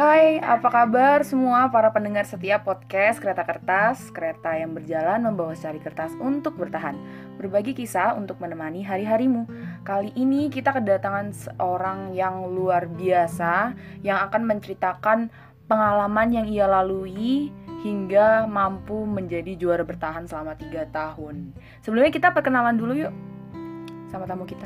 Hai, apa kabar semua para pendengar setiap podcast Kereta Kertas? Kereta yang berjalan membawa secari kertas untuk bertahan Berbagi kisah untuk menemani hari-harimu. Kali ini kita kedatangan seorang yang luar biasa Yang akan menceritakan pengalaman yang ia lalui Hingga mampu menjadi juara bertahan selama 3 tahun. Sebelumnya kita perkenalan dulu yuk Sama tamu kita.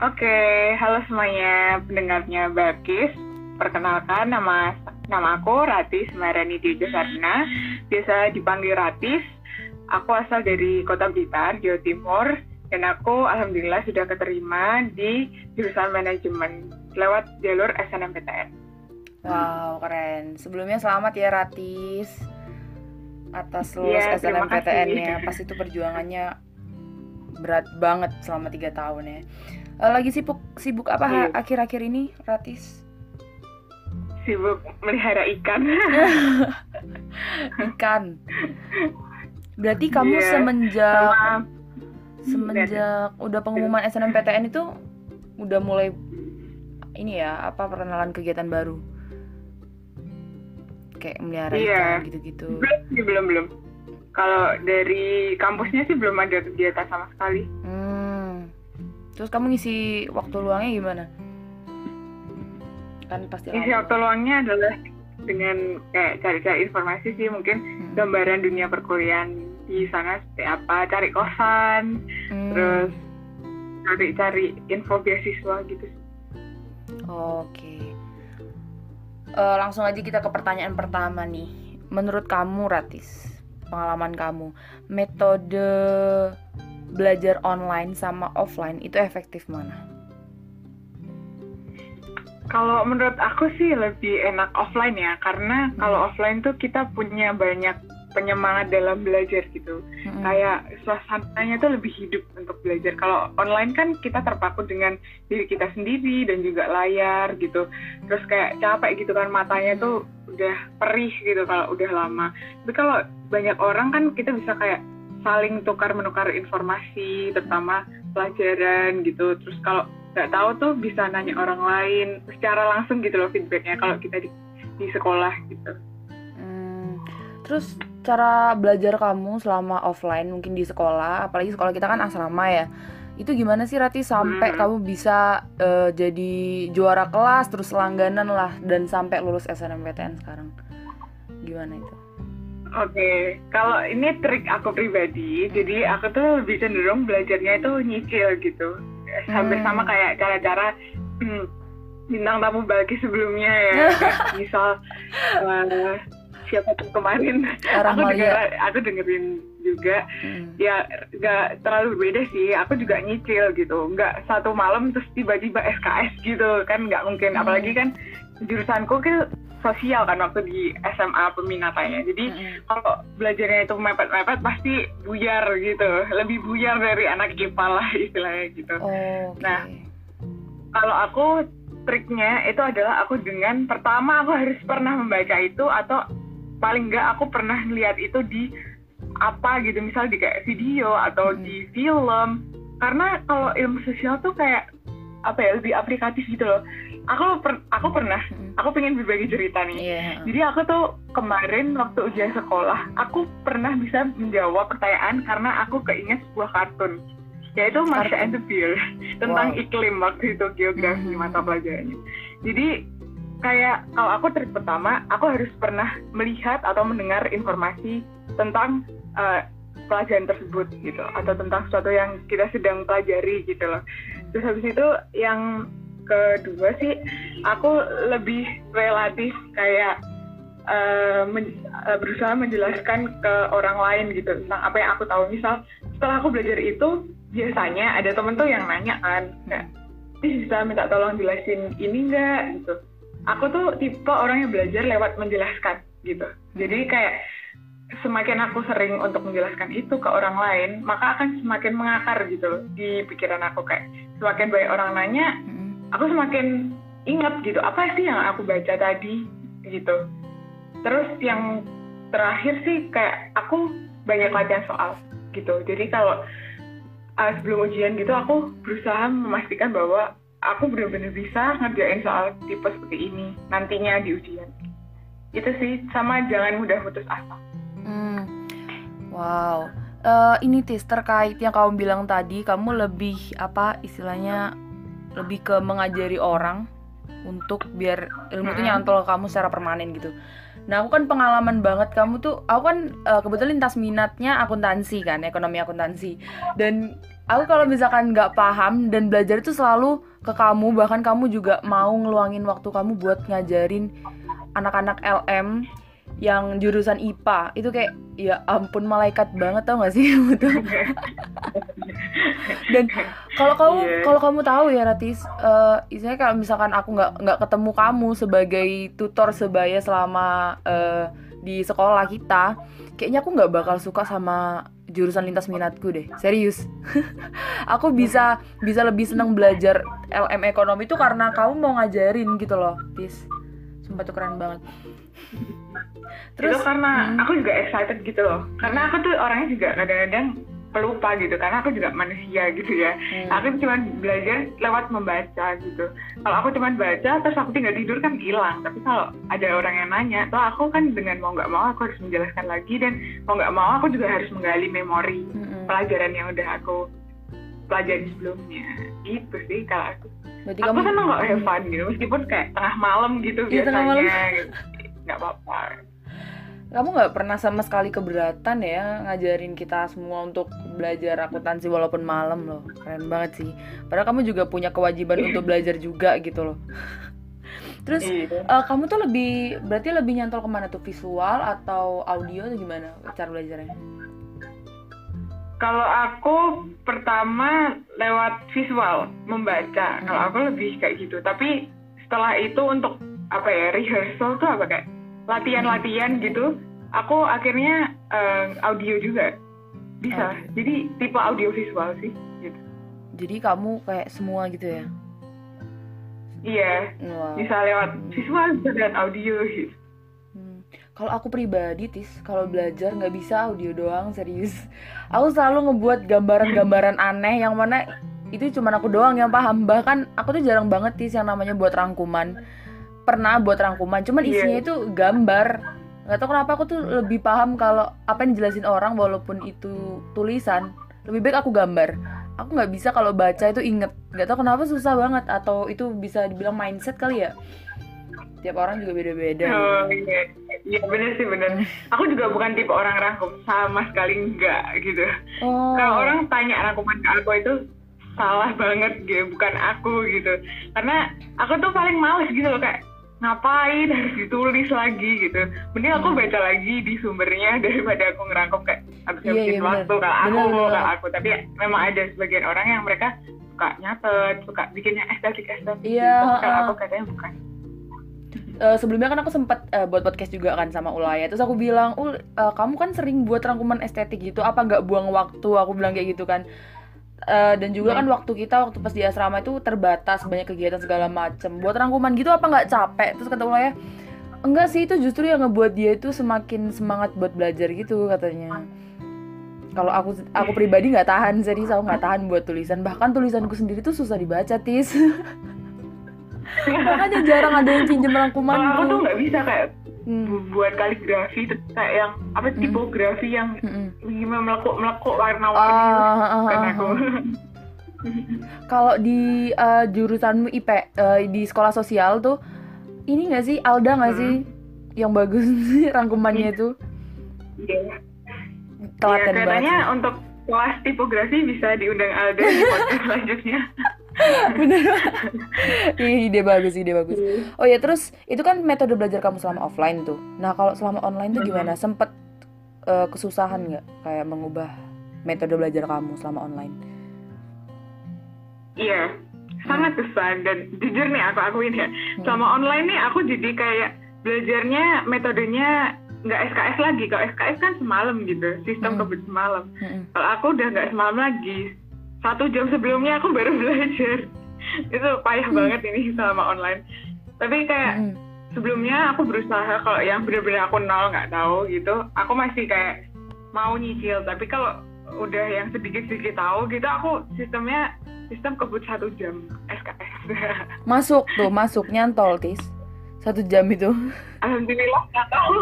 Oke, halo semuanya. Pendengarnya Bakis. Perkenalkan nama nama aku Rati Semarani Sarna, biasa dipanggil Ratis. Aku asal dari Kota Blitar, Jawa Timur, dan aku alhamdulillah sudah keterima di jurusan manajemen lewat jalur SNMPTN. Wow, keren. Sebelumnya selamat ya Ratis atas lulus ya, SNMPTN-nya. Pas itu perjuangannya berat banget selama tiga tahun ya. Uh, lagi sibuk sibuk apa iya. akhir-akhir ini, Ratis? Sibuk melihara ikan. ikan. Berarti kamu yeah. semenjak Sama, semenjak udah pengumuman SNMPTN itu udah mulai ini ya apa perkenalan kegiatan baru kayak melihara yeah. ikan gitu-gitu. Belum belum belum. Kalau dari kampusnya sih belum ada kegiatan sama sekali. Hmm. Terus kamu ngisi waktu luangnya gimana? Kan pasti luangnya adalah dengan kayak cari-cari informasi sih mungkin hmm. gambaran dunia perkuliahan di sana seperti apa, cari kosan, hmm. terus cari-cari info beasiswa gitu. Oke. Okay. Uh, eh, langsung aja kita ke pertanyaan pertama nih. Menurut kamu Ratis, pengalaman kamu metode belajar online sama offline itu efektif mana? Kalau menurut aku sih lebih enak offline ya, karena hmm. kalau offline tuh kita punya banyak penyemangat dalam belajar gitu. Hmm. Kayak suasananya tuh lebih hidup untuk belajar. Kalau online kan kita terpaku dengan diri kita sendiri dan juga layar gitu. Terus kayak capek gitu kan matanya tuh udah perih gitu kalau udah lama. Tapi kalau banyak orang kan kita bisa kayak saling tukar menukar informasi terutama pelajaran gitu terus kalau nggak tahu tuh bisa nanya orang lain secara langsung gitu loh feedbacknya kalau kita di, di sekolah gitu hmm, terus cara belajar kamu selama offline mungkin di sekolah apalagi sekolah kita kan asrama ya itu gimana sih Rati sampai hmm. kamu bisa uh, jadi juara kelas terus langganan lah dan sampai lulus SNMPTN sekarang gimana itu? Oke, okay. kalau ini trik aku pribadi, jadi aku tuh lebih cenderung belajarnya itu nyicil gitu, hampir hmm. sama kayak cara-cara hmm, bintang tamu bagi sebelumnya ya, misal uh, siapa tuh kemarin, Orang aku denger, aku dengerin juga, hmm. ya nggak terlalu beda sih, aku juga nyicil gitu, nggak satu malam terus tiba-tiba SKS gitu kan nggak mungkin, hmm. apalagi kan jurusanku kan sosial kan waktu di SMA peminatannya. Jadi mm-hmm. kalau belajarnya itu mepet-mepet pasti buyar gitu, lebih buyar dari anak IPA lah istilahnya gitu. Oh, okay. Nah, kalau aku triknya itu adalah aku dengan pertama aku harus pernah membaca itu atau paling enggak aku pernah lihat itu di apa gitu misal di kayak video atau hmm. di film karena kalau ilmu sosial tuh kayak apa ya lebih aplikatif gitu loh aku per, aku pernah. Aku pengen berbagi cerita nih. Yeah. jadi aku tuh kemarin waktu ujian sekolah aku pernah bisa menjawab pertanyaan karena aku keinget sebuah kartun. Yaitu Marsha and the Bear tentang wow. iklim waktu itu geografi mm-hmm. mata pelajarannya. Jadi kayak kalau aku trik pertama aku harus pernah melihat atau mendengar informasi tentang uh, pelajaran tersebut gitu. Atau tentang sesuatu yang kita sedang pelajari gitu loh. Terus habis itu yang kedua sih aku lebih relatif kayak uh, men, uh, berusaha menjelaskan ke orang lain gitu tentang apa yang aku tahu. Misal setelah aku belajar itu biasanya ada temen tuh yang nanya kan nggak bisa minta tolong jelasin ini enggak gitu. Aku tuh tipe orang yang belajar lewat menjelaskan gitu. Jadi kayak semakin aku sering untuk menjelaskan itu ke orang lain, maka akan semakin mengakar gitu di pikiran aku. Kayak semakin banyak orang nanya, aku semakin ingat gitu apa sih yang aku baca tadi gitu. Terus yang terakhir sih kayak aku banyak latihan soal gitu. Jadi kalau uh, sebelum ujian gitu aku berusaha memastikan bahwa aku benar-benar bisa ngerjain soal tipe seperti ini nantinya di ujian. Itu sih sama jangan mudah putus asa. Hmm. wow. Uh, ini tis terkait yang kamu bilang tadi kamu lebih apa istilahnya lebih ke mengajari orang untuk biar ilmu itu nyantol ke kamu secara permanen gitu. Nah aku kan pengalaman banget. Kamu tuh, aku kan uh, kebetulan lintas minatnya akuntansi kan, ekonomi akuntansi. Dan aku kalau misalkan nggak paham dan belajar itu selalu ke kamu, bahkan kamu juga mau ngeluangin waktu kamu buat ngajarin anak-anak LM yang jurusan IPA itu kayak ya ampun malaikat banget tau gak sih? Itu dan kalau kamu yeah. kalau kamu tahu ya Ratis uh, istilahnya kalau misalkan aku nggak nggak ketemu kamu sebagai tutor sebaya selama uh, di sekolah kita kayaknya aku nggak bakal suka sama jurusan lintas minatku deh. Serius. Aku bisa bisa lebih seneng belajar LM ekonomi itu karena kamu mau ngajarin gitu loh Tis. Sumpah tuh keren banget. Terus, itu karena hmm. aku juga excited gitu loh. Karena aku tuh orangnya juga kadang-kadang pelupa gitu karena aku juga manusia gitu ya. Hmm. aku cuma belajar lewat membaca gitu. Kalau aku cuma baca terus aku tinggal tidur kan hilang. Tapi kalau ada orang yang nanya tuh aku kan dengan mau nggak mau aku harus menjelaskan lagi dan mau nggak mau aku juga harus menggali memori hmm. pelajaran yang udah aku pelajari sebelumnya. Itu sih kalau aku. Berarti aku kamu... seneng kok have fun gitu meskipun kayak tengah malam gitu ya, biasanya gitu. nggak apa-apa kamu nggak pernah sama sekali keberatan ya ngajarin kita semua untuk belajar akuntansi walaupun malam loh. Keren banget sih. Padahal kamu juga punya kewajiban untuk belajar juga gitu loh. Terus uh, kamu tuh lebih berarti lebih nyantol ke mana tuh? Visual atau audio atau gimana cara belajarnya? Kalau aku pertama lewat visual membaca. Kalau aku lebih kayak gitu. Tapi setelah itu untuk apa ya rehearsal tuh apa kayak latihan-latihan gitu aku akhirnya uh, audio juga. Bisa. Okay. jadi tipe audio visual sih gitu. Jadi kamu kayak semua gitu ya? Iya. Wow. bisa lewat visual bisa lewat audio gitu. Hmm. kalau aku pribadi tis kalau belajar nggak bisa audio doang serius. Aku selalu ngebuat gambaran-gambaran aneh yang mana itu cuma aku doang yang paham. Bahkan aku tuh jarang banget tis yang namanya buat rangkuman pernah buat rangkuman cuman iya. isinya yeah. itu gambar. Nggak tahu kenapa aku tuh lebih paham kalau apa yang dijelasin orang walaupun itu tulisan lebih baik aku gambar. Aku nggak bisa kalau baca itu inget. Nggak tahu kenapa susah banget atau itu bisa dibilang mindset kali ya? Tiap orang juga beda-beda. Oh, iya. iya bener sih bener. Aku juga bukan tipe orang rangkum sama sekali enggak gitu. Oh. kalau orang tanya rangkuman ke aku itu salah banget gitu. Bukan aku gitu. Karena aku tuh paling males gitu loh kayak ngapain harus ditulis lagi gitu. Mending aku hmm. baca lagi di sumbernya daripada aku ngerangkum kayak habis yeah, yeah, waktu kalau aku bener, kalau aku. Tapi ya, memang ada sebagian orang yang mereka suka nyatet suka bikinnya estetik estetik yeah, gitu. kalau uh, aku katanya bukan. Uh, sebelumnya kan aku sempat uh, buat podcast juga kan sama Ulaya. Terus aku bilang ul uh, kamu kan sering buat rangkuman estetik gitu. Apa nggak buang waktu? Aku bilang kayak gitu kan uh, dan juga kan waktu kita waktu pas di asrama itu terbatas banyak kegiatan segala macem. Buat rangkuman gitu apa nggak capek? Terus kata ya enggak sih itu justru yang ngebuat dia itu semakin semangat buat belajar gitu katanya. Kalau aku aku pribadi nggak tahan serius aku nggak tahan buat tulisan. Bahkan tulisanku sendiri tuh susah dibaca tis makanya jarang ada yang pinjam rangkuman aku tuh nggak bisa kayak hmm. buat kaligrafi kayak yang apa hmm. tipografi yang hmm. gimana melekuk melekuk warna-warni uh, uh, uh, aku kalau di uh, jurusanmu IP uh, di sekolah sosial tuh ini nggak sih Alda nggak hmm. sih yang bagus rangkumannya itu yeah. telaten ya, katanya banget untuk kelas tipografi bisa diundang Alda di podcast selanjutnya. Bener. Ide bagus ide bagus. Iya. oh ya terus itu kan metode belajar kamu selama offline tuh. Nah kalau selama online tuh gimana? Sempet uh, kesusahan nggak kayak mengubah metode belajar kamu selama online? Iya sangat kesan dan jujur nih aku akuin ya. Hmm. selama online nih aku jadi kayak belajarnya metodenya nggak SKS lagi kalau SKS kan semalam gitu sistem hmm. kebut semalam hmm. kalau aku udah nggak semalam lagi satu jam sebelumnya aku baru belajar itu payah hmm. banget ini selama online tapi kayak hmm. sebelumnya aku berusaha kalau yang benar-benar aku nol nggak tahu gitu aku masih kayak mau nyicil tapi kalau udah yang sedikit-sedikit tahu gitu aku sistemnya sistem kebut satu jam SKS Masuk tuh, masuk nyantol, Tis. Satu jam itu. Alhamdulillah nggak tahu.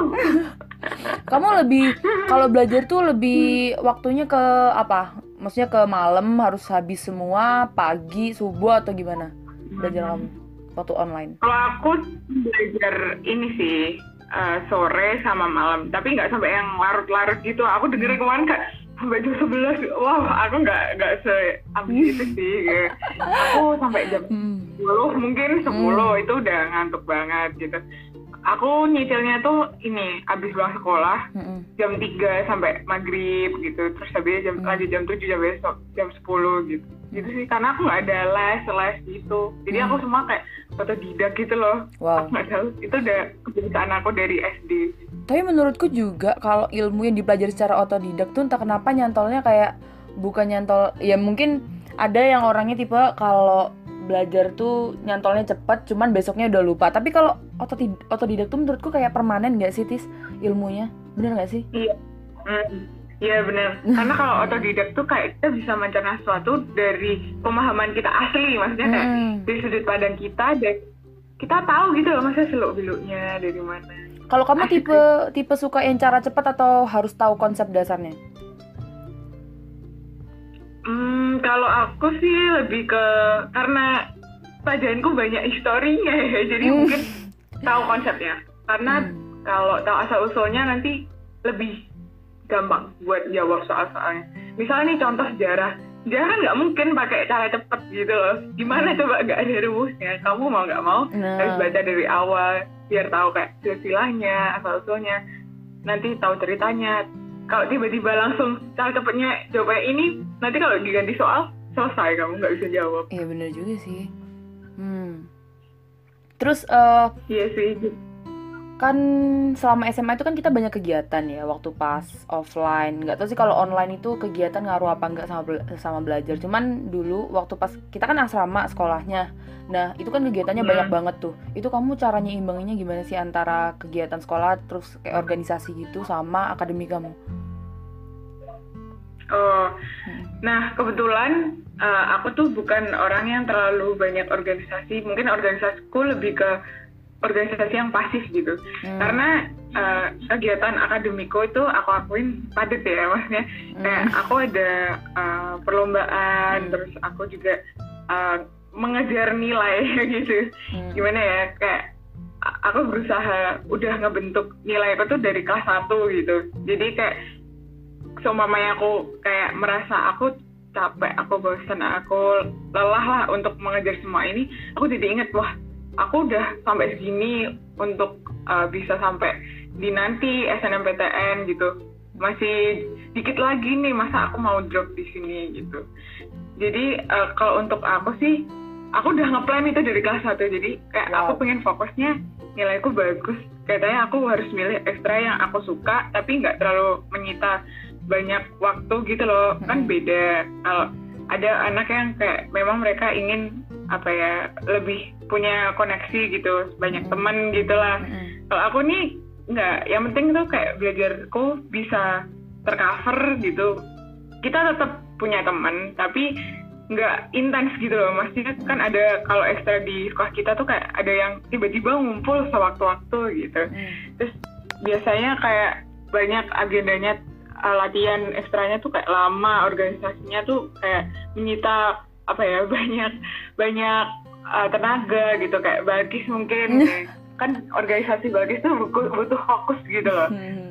Kamu lebih kalau belajar tuh lebih waktunya ke apa? Maksudnya ke malam harus habis semua, pagi, subuh atau gimana? Belajar kamu waktu online. Kalau aku belajar ini sih eh, sore sama malam, tapi nggak sampai yang larut-larut gitu. Aku dengerin kemarin kayak sampai jam 11 wah aku nggak nggak se ambis itu sih kayak, aku sampai jam Hmm. 10 mungkin 10 itu udah ngantuk banget gitu aku nyicilnya tuh ini abis pulang sekolah Mm-mm. jam 3 sampai maghrib gitu terus habis jam Hmm. lanjut jam 7 jam besok jam 10 gitu gitu sih karena aku nggak ada les les gitu jadi Hmm. aku semua kayak otodidak gitu loh Wow. aku nggak tahu itu udah kebiasaan aku dari SD Tapi menurutku juga kalau ilmu yang dipelajari secara otodidak tuh entah kenapa nyantolnya kayak bukan nyantol ya mungkin ada yang orangnya tipe kalau belajar tuh nyantolnya cepet cuman besoknya udah lupa tapi kalau otodi- otodidak tuh menurutku kayak permanen gak sih tis ilmunya bener gak sih iya Hmm. Iya benar. Karena kalau otodidak tuh kayak kita bisa mencerna sesuatu dari pemahaman kita asli, maksudnya kayak Mm. dari sudut pandang kita dan kita tahu gitu loh masa seluk beluknya dari mana. kalau kamu Asik tipe tipe suka yang cara cepat atau harus tahu konsep dasarnya kalau aku sih lebih ke karena pelajaranku banyak historinya ya, jadi Hmm. mungkin tahu konsepnya. Karena Hmm. kalau tahu asal usulnya nanti lebih gampang buat jawab soal-soalnya. Misalnya nih contoh sejarah, sejarah kan nggak mungkin pakai cara cepet gitu loh. Gimana coba nggak ada rumusnya? Kamu mau nggak mau nah harus baca dari awal biar tahu kayak silsilahnya, asal usulnya. Nanti tahu ceritanya. Kalau tiba-tiba langsung cara cepetnya jawabannya ini, nanti kalau diganti soal selesai kamu nggak bisa jawab. iya bener juga sih hmm. terus eh, Iya sih. Kan selama SMA itu kan kita banyak kegiatan ya waktu pas offline nggak tahu sih kalau online itu kegiatan ngaruh apa enggak sama bela- sama belajar cuman dulu waktu pas kita kan asrama sekolahnya nah itu kan kegiatannya Hmm. banyak banget tuh itu kamu caranya imbanginnya gimana sih antara kegiatan sekolah terus kayak organisasi gitu sama akademi kamu Oh, Hmm. nah kebetulan uh, aku tuh bukan orang yang terlalu banyak organisasi. Mungkin organisasiku lebih ke organisasi yang pasif gitu. Hmm. Karena uh, kegiatan akademiku itu aku akuin padat ya, maksudnya kayak Hmm. aku ada uh, perlombaan, Hmm. terus aku juga uh, mengejar nilai gitu. Hmm. Gimana ya, kayak aku berusaha udah ngebentuk nilai aku tuh dari kelas 1 gitu. Jadi kayak seumpamanya aku kayak merasa aku capek, aku bosan, aku lelah lah untuk mengejar semua ini, aku jadi inget wah aku udah sampai segini untuk uh, bisa sampai di nanti SNMPTN gitu. Masih dikit lagi nih masa aku mau drop di sini gitu. Jadi uh, kalau untuk aku sih aku udah ngeplan itu dari kelas 1 jadi kayak Wow. aku pengen fokusnya nilaiku bagus katanya aku harus milih ekstra yang aku suka tapi nggak terlalu menyita banyak waktu gitu loh kan Mm-mm. beda kalau ada anak yang kayak memang mereka ingin apa ya lebih punya koneksi gitu banyak teman gitulah. Kalau aku nih nggak. Yang penting tuh kayak belajarku bisa tercover gitu. Kita tetap punya teman tapi nggak intens gitu loh. Maksudnya kan ada kalau ekstra di sekolah kita tuh kayak ada yang tiba-tiba ngumpul sewaktu-waktu gitu. Hmm. terus biasanya kayak banyak agendanya uh, latihan ekstranya tuh kayak lama organisasinya tuh kayak menyita apa ya banyak banyak uh, tenaga gitu kayak bagis mungkin kan organisasi bagis tuh butuh, butuh fokus gitu loh Hmm.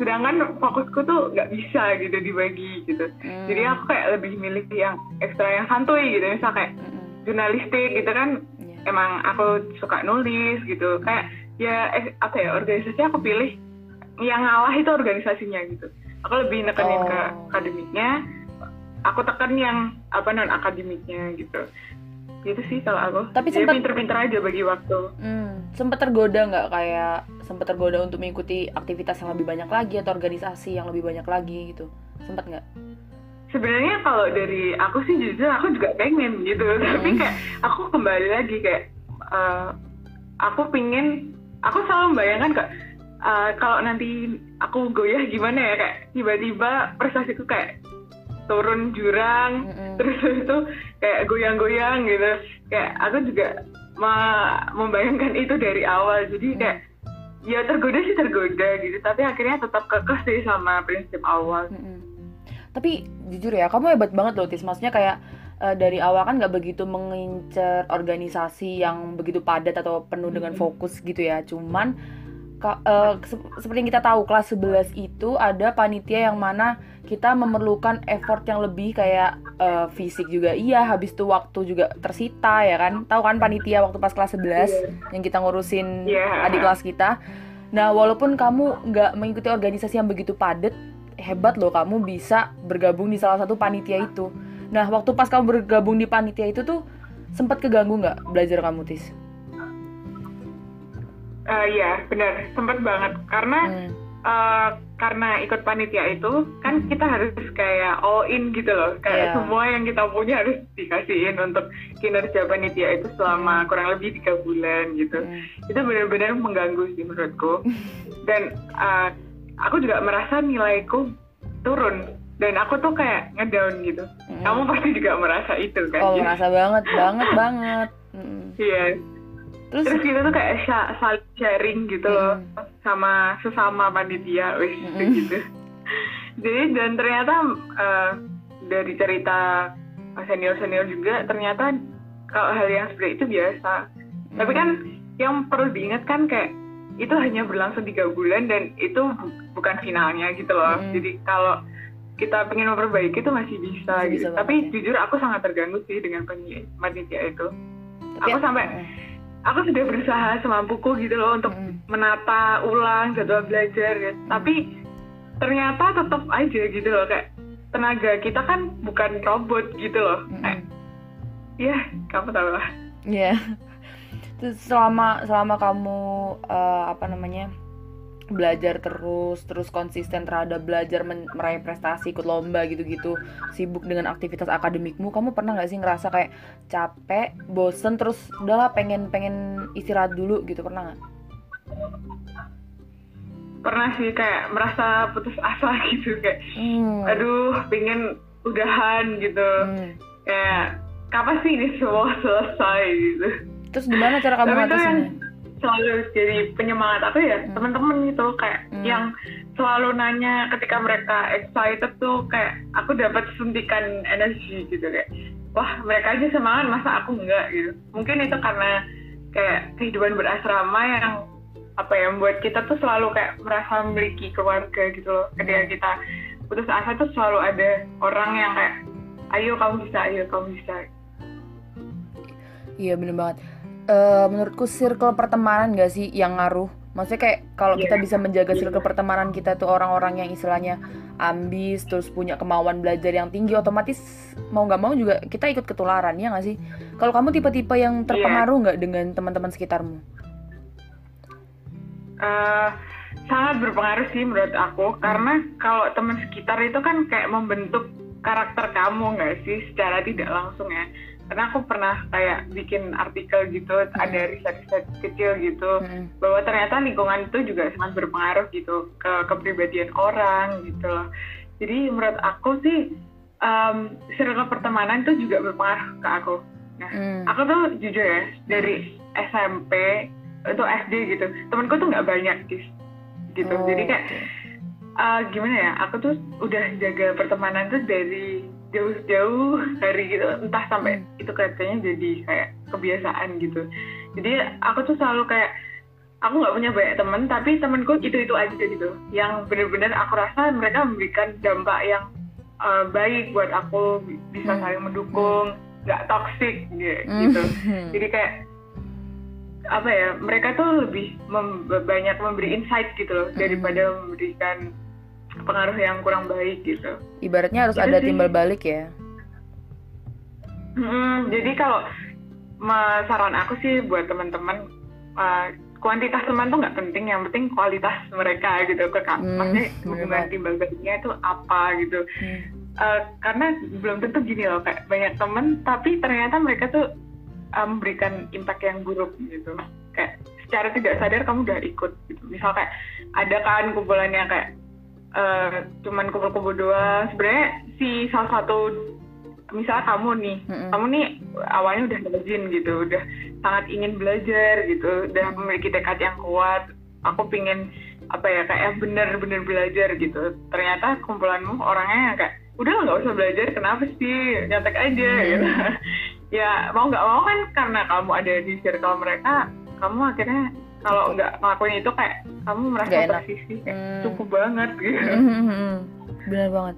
sedangkan fokusku tuh nggak bisa gitu dibagi gitu Hmm. jadi aku kayak lebih milih yang ekstra yang santuy gitu misal kayak Mm-mm. jurnalistik gitu kan Iya. emang aku suka nulis gitu kayak ya eh, apa ya organisasi aku pilih yang ngalah itu organisasinya gitu aku lebih nekenin ke Oh. akademiknya aku tekan yang apa non akademiknya gitu gitu sih kalau aku Tapi Jadi sempet- pinter-pinter aja bagi waktu Hmm, sempet tergoda nggak kayak sempet tergoda untuk mengikuti aktivitas yang lebih banyak lagi atau organisasi yang lebih banyak lagi gitu sempet nggak? sebenarnya kalau dari aku sih jujur aku juga pengen gitu tapi Hmm. kayak aku kembali lagi kayak eh, aku pingin aku selalu membayangkan kak eh, kalau nanti aku goyah gimana ya kayak tiba-tiba prestasiku kayak turun jurang Mm-mm. terus itu kayak goyang-goyang gitu kayak aku juga ma- membayangkan itu dari awal jadi kayak ya tergoda sih tergoda gitu tapi akhirnya tetap kekeh sih sama prinsip awal Mm-mm. Tapi jujur ya, kamu hebat banget loh, Tis. Maksudnya kayak eh, dari awal kan nggak begitu mengincar organisasi yang begitu padat atau penuh dengan fokus gitu ya. Cuman ka- se- seperti yang kita tahu kelas 11 itu ada panitia yang mana kita memerlukan effort yang lebih kayak eh, fisik juga iya, habis itu waktu juga tersita ya kan. Tahu kan panitia waktu pas kelas 11 yang kita ngurusin Iya. adik kelas kita. Nah, walaupun kamu nggak mengikuti organisasi yang begitu padat, hebat loh kamu bisa bergabung di salah satu panitia itu. Nah, waktu pas kamu bergabung di panitia itu tuh sempat keganggu nggak belajar kamu, Tis? Eh, Iya benar sempet banget karena Hmm. eh, karena ikut panitia itu kan kita harus kayak all in gitu loh kayak Iya. semua yang kita punya harus dikasihin untuk kinerja panitia itu selama kurang lebih tiga bulan gitu Hmm. itu benar-benar mengganggu sih menurutku dan eh, aku juga merasa nilaiku turun dan aku tuh kayak ngedown gitu Hmm. kamu pasti juga merasa itu kan Oh, merasa banget, banget, banget. Hmm. iya Terus, terus kita tuh kayak saling sharing gitu loh Hmm. sama sesama panitia wis Mm-mm. gitu jadi dan ternyata eh, dari cerita senior senior juga ternyata kalau hal yang seperti itu biasa tapi kan yang perlu diingat kan kayak itu hanya berlangsung tiga bulan dan itu bu- bukan finalnya gitu loh Mm. jadi kalau kita pengen memperbaiki itu masih bisa, Masih gitu bisa tapi ya. jujur aku sangat terganggu sih dengan panitia itu tapi- aku sampai aku sudah berusaha semampuku gitu loh untuk Mm-mm. menata ulang jadwal belajar ya. tapi ternyata tetap aja gitu loh kayak tenaga kita kan bukan robot gitu loh Mm-mm. kayak ya kamu tahu lah Iya. Terus selama selama kamu eh, apa namanya belajar terus terus konsisten terhadap belajar men- meraih prestasi ikut lomba gitu-gitu sibuk dengan aktivitas akademikmu kamu pernah nggak sih ngerasa kayak capek bosen terus udahlah pengen pengen istirahat dulu gitu pernah nggak? pernah sih kayak merasa putus asa gitu kayak Hmm. aduh pengen udahan gitu Hmm. kayak kapan sih ini semua selesai gitu Terus gimana cara kamu ngatasinnya? Selalu jadi penyemangat aku ya Hmm. teman-teman gitu kayak Hmm. yang selalu nanya ketika mereka excited tuh kayak aku dapat suntikan energi gitu kayak wah mereka aja semangat masa aku enggak gitu mungkin itu karena kayak kehidupan berasrama yang apa ya membuat kita tuh selalu kayak merasa memiliki keluarga gitu loh ketika kita putus asa tuh selalu ada orang yang kayak ayo kamu bisa ayo kamu bisa Iya bener banget. Eh, menurutku circle pertemanan gak sih yang ngaruh? Maksudnya kayak kalau Iya. kita bisa menjaga circle pertemanan kita tuh orang-orang yang istilahnya ambis, terus punya kemauan belajar yang tinggi, otomatis mau nggak mau juga kita ikut ketularan ya nggak sih? Kalau kamu tipe-tipe yang terpengaruh nggak dengan teman-teman sekitarmu? Eh, sangat berpengaruh sih menurut aku karena kalau teman sekitar itu kan kayak membentuk karakter kamu nggak sih secara tidak langsung ya karena aku pernah kayak bikin artikel gitu ada riset-riset kecil gitu Mm-mm. bahwa ternyata lingkungan itu juga sangat berpengaruh gitu ke kepribadian orang gitu loh jadi menurut aku sih um, circle pertemanan itu juga berpengaruh ke aku Mm. aku tuh jujur ya dari SMP itu SD gitu temanku tuh nggak banyak guys gitu Oh, jadi kayak oke. uh, gimana ya aku tuh udah jaga pertemanan tuh dari jauh-jauh hari gitu entah sampai Hmm. itu kayaknya jadi kayak kebiasaan gitu jadi aku tuh selalu kayak aku nggak punya banyak temen tapi temenku itu itu aja gitu yang bener-bener aku rasa mereka memberikan dampak yang uh, baik buat aku bi- bisa Hmm. saling mendukung nggak toxic gitu, Hmm. gitu jadi kayak apa ya mereka tuh lebih mem- banyak memberi insight gitu loh daripada memberikan pengaruh yang kurang baik gitu Ibaratnya harus Itu ada sih. timbal balik ya. Hmm, jadi kalau saran aku sih buat teman-teman uh, kuantitas teman tuh nggak penting yang penting kualitas mereka gitu ke Hmm, maksudnya hubungan timbal baliknya itu apa gitu Hmm. Uh, karena belum tentu gini loh kayak banyak temen tapi ternyata mereka tuh uh, memberikan impact yang buruk gitu kayak secara tidak sadar kamu udah ikut gitu misal kayak ada kan kumpulannya kayak uh, cuman kumpul-kumpul doang. Sebenarnya si salah satu misalnya kamu nih mm-hmm. kamu nih awalnya udah rajin gitu udah sangat ingin belajar gitu udah memiliki tekad yang kuat. Aku pingin apa ya kayak bener-bener belajar gitu. Ternyata kumpulanmu orangnya kayak udah nggak usah belajar kenapa sih? Nyatek aja hmm. gitu. Ya mau nggak mau kan karena kamu ada di circle mereka kamu akhirnya kalau nggak ngelakuin itu kayak kamu merasa posisi hmm. cukup banget gitu. Hmm, hmm, hmm. benar banget.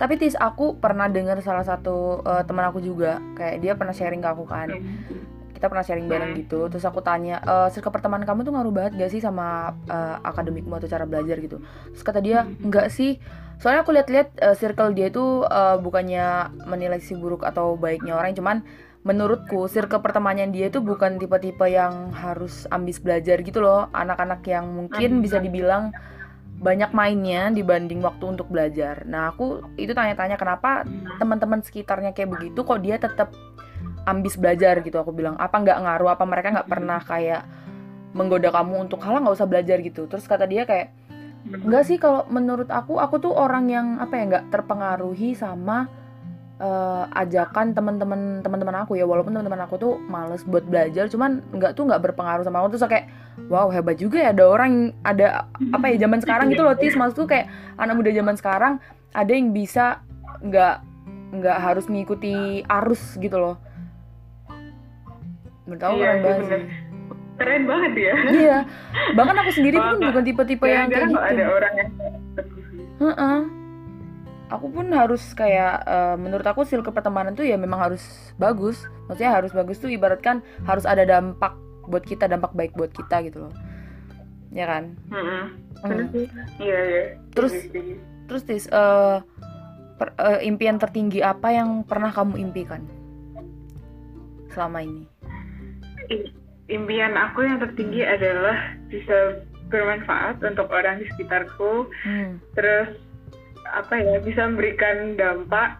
Tapi tis aku pernah dengar salah satu uh, teman aku juga kayak dia pernah sharing ke aku kan. Hmm. Kita pernah sharing bareng hmm. gitu. Terus aku tanya e, circle pertemanan kamu tuh ngaruh banget gak sih sama uh, akademikmu atau cara belajar gitu? Terus kata dia enggak sih. Soalnya aku lihat-lihat uh, circle dia itu uh, bukannya menilai si buruk atau baiknya orang cuman menurutku circle pertemanan dia itu bukan tipe-tipe yang harus ambis belajar gitu loh. Anak-anak yang mungkin bisa dibilang banyak mainnya dibanding waktu untuk belajar. Nah, aku itu tanya-tanya kenapa teman-teman sekitarnya kayak begitu kok dia tetap ambis belajar? Gitu aku bilang. Apa nggak ngaruh? Apa mereka nggak pernah kayak menggoda kamu untuk halah nggak usah belajar gitu. Terus kata dia kayak enggak sih kalau menurut aku aku tuh orang yang apa ya nggak terpengaruhi sama uh, ajakan teman-teman teman-teman aku ya. Walaupun teman-teman aku tuh males buat belajar cuman nggak tuh nggak berpengaruh sama aku. Tuh kayak wow hebat juga ya ada orang ada apa ya zaman sekarang gitu loh tis. Maksud tuh kayak anak muda zaman sekarang ada yang bisa nggak nggak harus mengikuti arus gitu loh. Menurut aku iya, keren banget sih. Keren banget ya. Iya. Bahkan aku sendiri pun bukan tipe-tipe yang kayak gitu. ada orang yang uh -uh. Aku pun harus kayak uh, menurut aku circle pertemanan tuh ya memang harus bagus. Maksudnya harus bagus tuh ibaratkan harus ada dampak buat kita dampak baik buat kita gitu loh. Ya kan? Mm. -hmm. mm. iya iya. Terus terus tis uh, per, uh, impian tertinggi apa yang pernah kamu impikan? Selama ini. Impian aku yang tertinggi adalah bisa bermanfaat untuk orang di sekitarku. Hmm. terus apa ya bisa memberikan dampak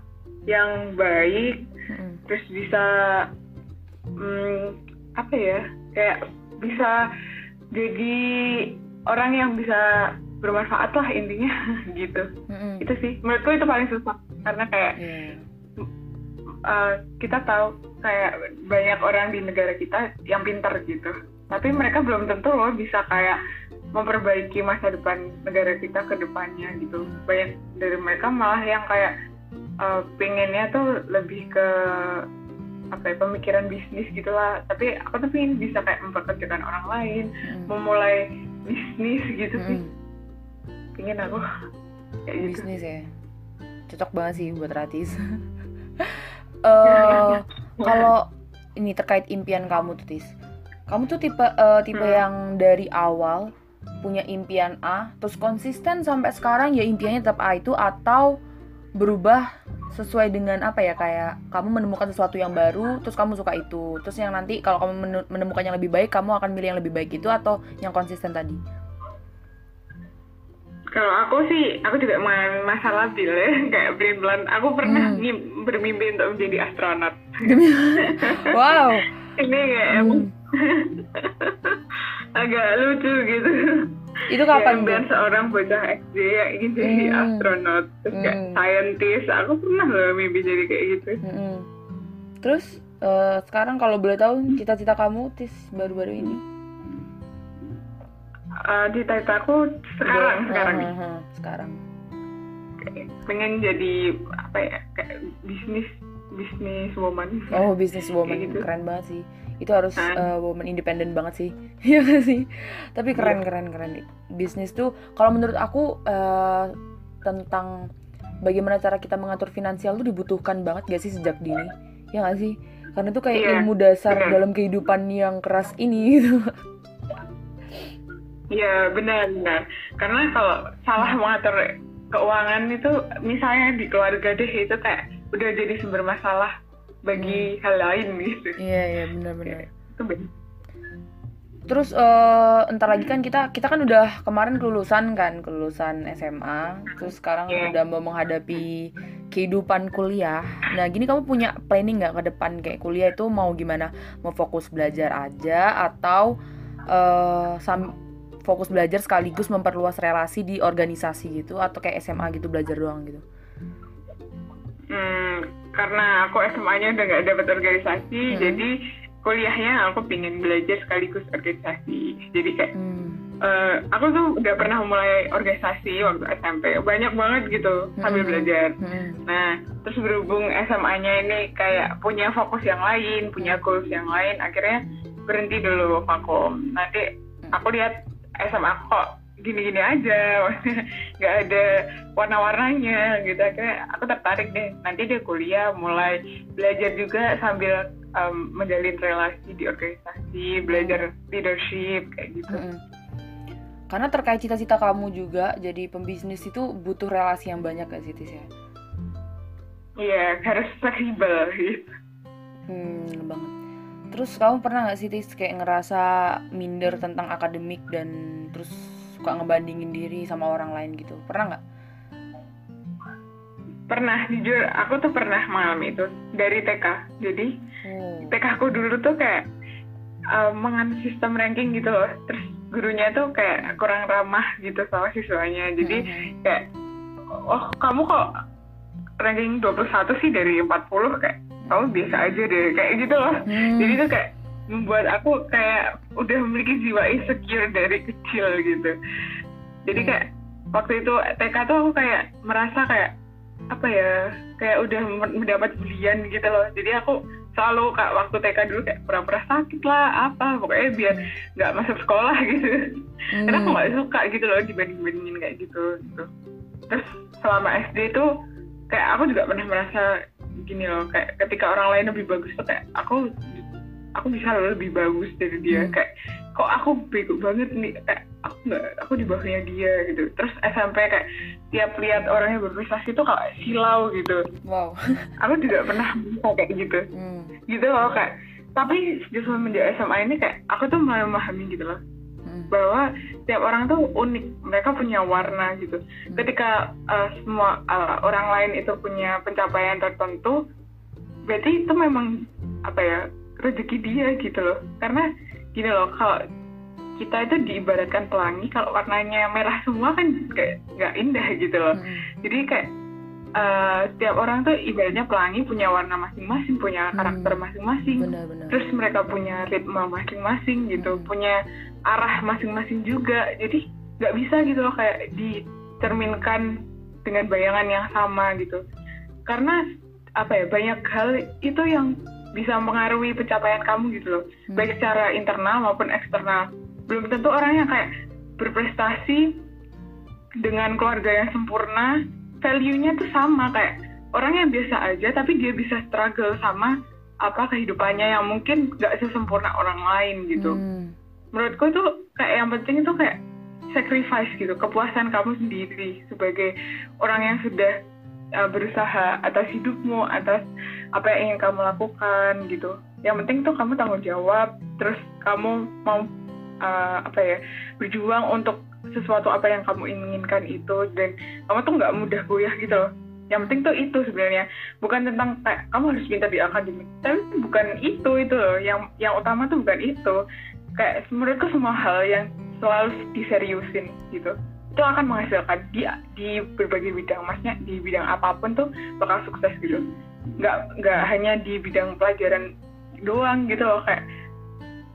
yang baik hmm. terus bisa hmm, apa ya kayak bisa jadi orang yang bisa bermanfaat lah intinya gitu hmm. itu sih menurutku itu paling susah karena kayak yeah. uh, kita tahu kayak banyak orang di negara kita yang pintar gitu tapi mereka belum tentu loh bisa kayak memperbaiki masa depan negara kita ke depannya gitu banyak dari mereka malah yang kayak uh, pengennya tuh lebih ke apa ya pemikiran bisnis gitulah tapi aku tuh pengen bisa kayak memperkerjakan orang lain hmm. memulai bisnis gitu hmm. sih pengen aku kayak gitu. bisnis ya cocok banget sih buat Ratis uh, kalau ini terkait impian kamu tuh Tis kamu tuh tipe uh, tipe hmm. yang dari awal punya impian A terus konsisten sampai sekarang ya impiannya tetap A itu atau berubah sesuai dengan apa ya kayak kamu menemukan sesuatu yang baru terus kamu suka itu. Terus yang nanti kalau kamu menemukan yang lebih baik kamu akan milih yang lebih baik itu atau yang konsisten tadi? Kalau aku sih aku juga main masalah ya kayak blind aku pernah hmm. bermimpi untuk menjadi astronot. Wow. Ini kayak hmm. Agak lucu gitu. Itu kapan dan seorang bocah SD yang ingin jadi hmm. astronot. Terus hmm. kayak scientist. Aku pernah loh mimpi jadi kayak gitu. Hmm. terus uh, sekarang kalau boleh tahu cita-cita kamu tis baru-baru ini? Uh, di aku sekarang ya, sekarang uh, uh, uh, sekarang pengen jadi apa ya kayak bisnis bisnis woman. Oh bisnis woman. Gitu. keren banget sih itu harus uh, woman independen banget sih. Ya sih? Tapi keren keren keren. Bisnis tuh kalau menurut aku uh, tentang bagaimana cara kita mengatur finansial tuh dibutuhkan banget gak sih sejak dini? Ya gak sih? Karena tuh kayak yeah. ilmu dasar yeah. dalam kehidupan yang keras ini gitu. Iya benar benar. Karena kalau salah mengatur keuangan itu misalnya di keluarga deh itu kayak udah jadi sumber masalah bagi hmm. hal lain gitu. Iya iya benar benar. Itu benar. Terus uh, entar lagi kan kita kita kan udah kemarin kelulusan kan kelulusan SMA, terus sekarang yeah. udah mau menghadapi kehidupan kuliah. Nah gini kamu punya planning nggak ke depan kayak kuliah itu mau gimana? Mau fokus belajar aja atau uh, sam fokus belajar sekaligus memperluas relasi di organisasi gitu atau kayak SMA gitu belajar doang gitu hmm, karena aku SMA-nya udah nggak dapat organisasi hmm. jadi kuliahnya aku pingin belajar sekaligus organisasi jadi kayak hmm. uh, aku tuh udah pernah mulai organisasi waktu SMP banyak banget gitu hmm. sambil belajar hmm. nah terus berhubung SMA-nya ini kayak punya fokus yang lain punya goals yang lain akhirnya berhenti dulu vakum nanti aku lihat SMA kok gini-gini aja. Nggak ada warna-warnanya gitu. Akhirnya aku tertarik deh. Nanti dia kuliah mulai belajar juga sambil um, menjalin relasi di organisasi belajar leadership kayak gitu. -hmm. karena terkait cita-cita kamu juga jadi pembisnis itu butuh relasi yang banyak gak sih Tis ya? Iya harus fleksibel. Gitu hmm banget. Terus kamu pernah gak sih Tis kayak ngerasa minder tentang akademik dan terus suka ngebandingin diri sama orang lain gitu? Pernah nggak? Pernah, jujur aku tuh pernah mengalami itu dari TK. Jadi hmm. TK aku dulu tuh kayak uh, mengan sistem ranking gitu loh. Terus gurunya tuh kayak kurang ramah gitu sama siswanya. Jadi hmm. kayak oh kamu kok ranking 21 sih dari 40 kayak kamu biasa aja deh kayak gitu loh hmm. jadi itu kayak membuat aku kayak udah memiliki jiwa insecure dari kecil gitu. Jadi kayak waktu itu TK tuh aku kayak merasa kayak apa ya kayak udah mendapat bulian gitu loh. Jadi aku selalu kak waktu TK dulu kayak pura-pura sakit lah apa pokoknya biar nggak masuk sekolah gitu. Hmm. karena aku nggak suka gitu loh dibanding-bandingin kayak gitu gitu. Terus selama SD tuh kayak aku juga pernah merasa gini loh kayak ketika orang lain lebih bagus tuh kayak aku aku bisa lebih bagus dari dia. Hmm. kayak kok aku bego banget nih kayak aku nggak aku di bawahnya dia gitu. Terus SMP kayak tiap lihat orangnya berprestasi tuh kayak silau gitu. Wow. Aku juga pernah kayak gitu. Hmm. gitu loh kayak tapi justru menjadi SMA ini kayak aku tuh mulai memahami gitu loh. Bahwa setiap orang tuh unik mereka punya warna gitu. Hmm. ketika uh, semua uh, orang lain itu punya pencapaian tertentu berarti itu memang apa ya rezeki dia gitu loh karena gini loh kalau kita itu diibaratkan pelangi kalau warnanya merah semua kan kayak nggak indah gitu loh hmm. jadi kayak uh, setiap orang tuh ibaratnya pelangi punya warna masing-masing punya karakter hmm. masing-masing hmm. terus mereka punya ritme masing-masing gitu hmm. punya arah masing-masing juga jadi nggak bisa gitu loh kayak dicerminkan dengan bayangan yang sama gitu karena apa ya banyak hal itu yang bisa mengaruhi pencapaian kamu gitu loh. Hmm. baik secara internal maupun eksternal. Belum tentu orang yang kayak berprestasi dengan keluarga yang sempurna value-nya tuh sama. Kayak orang yang biasa aja tapi dia bisa struggle sama apa kehidupannya yang mungkin gak sesempurna orang lain gitu. Hmm. Menurutku itu kayak yang penting itu kayak sacrifice gitu kepuasan kamu sendiri sebagai orang yang sudah uh, berusaha atas hidupmu atas apa yang ingin kamu lakukan gitu. Yang penting tuh kamu tanggung jawab terus kamu mau uh, apa ya berjuang untuk sesuatu apa yang kamu inginkan itu dan kamu tuh nggak mudah goyah gitu loh. Yang penting tuh itu sebenarnya. Bukan tentang kayak kamu harus pintar di akademik tapi bukan itu itu loh. Yang yang utama tuh bukan itu. Kayak menurutku semua hal yang selalu diseriusin gitu itu akan menghasilkan di di berbagai bidang. Masnya di bidang apa pun tuh bakal sukses gitu. Nggak nggak hanya di bidang pelajaran doang gitu loh kayak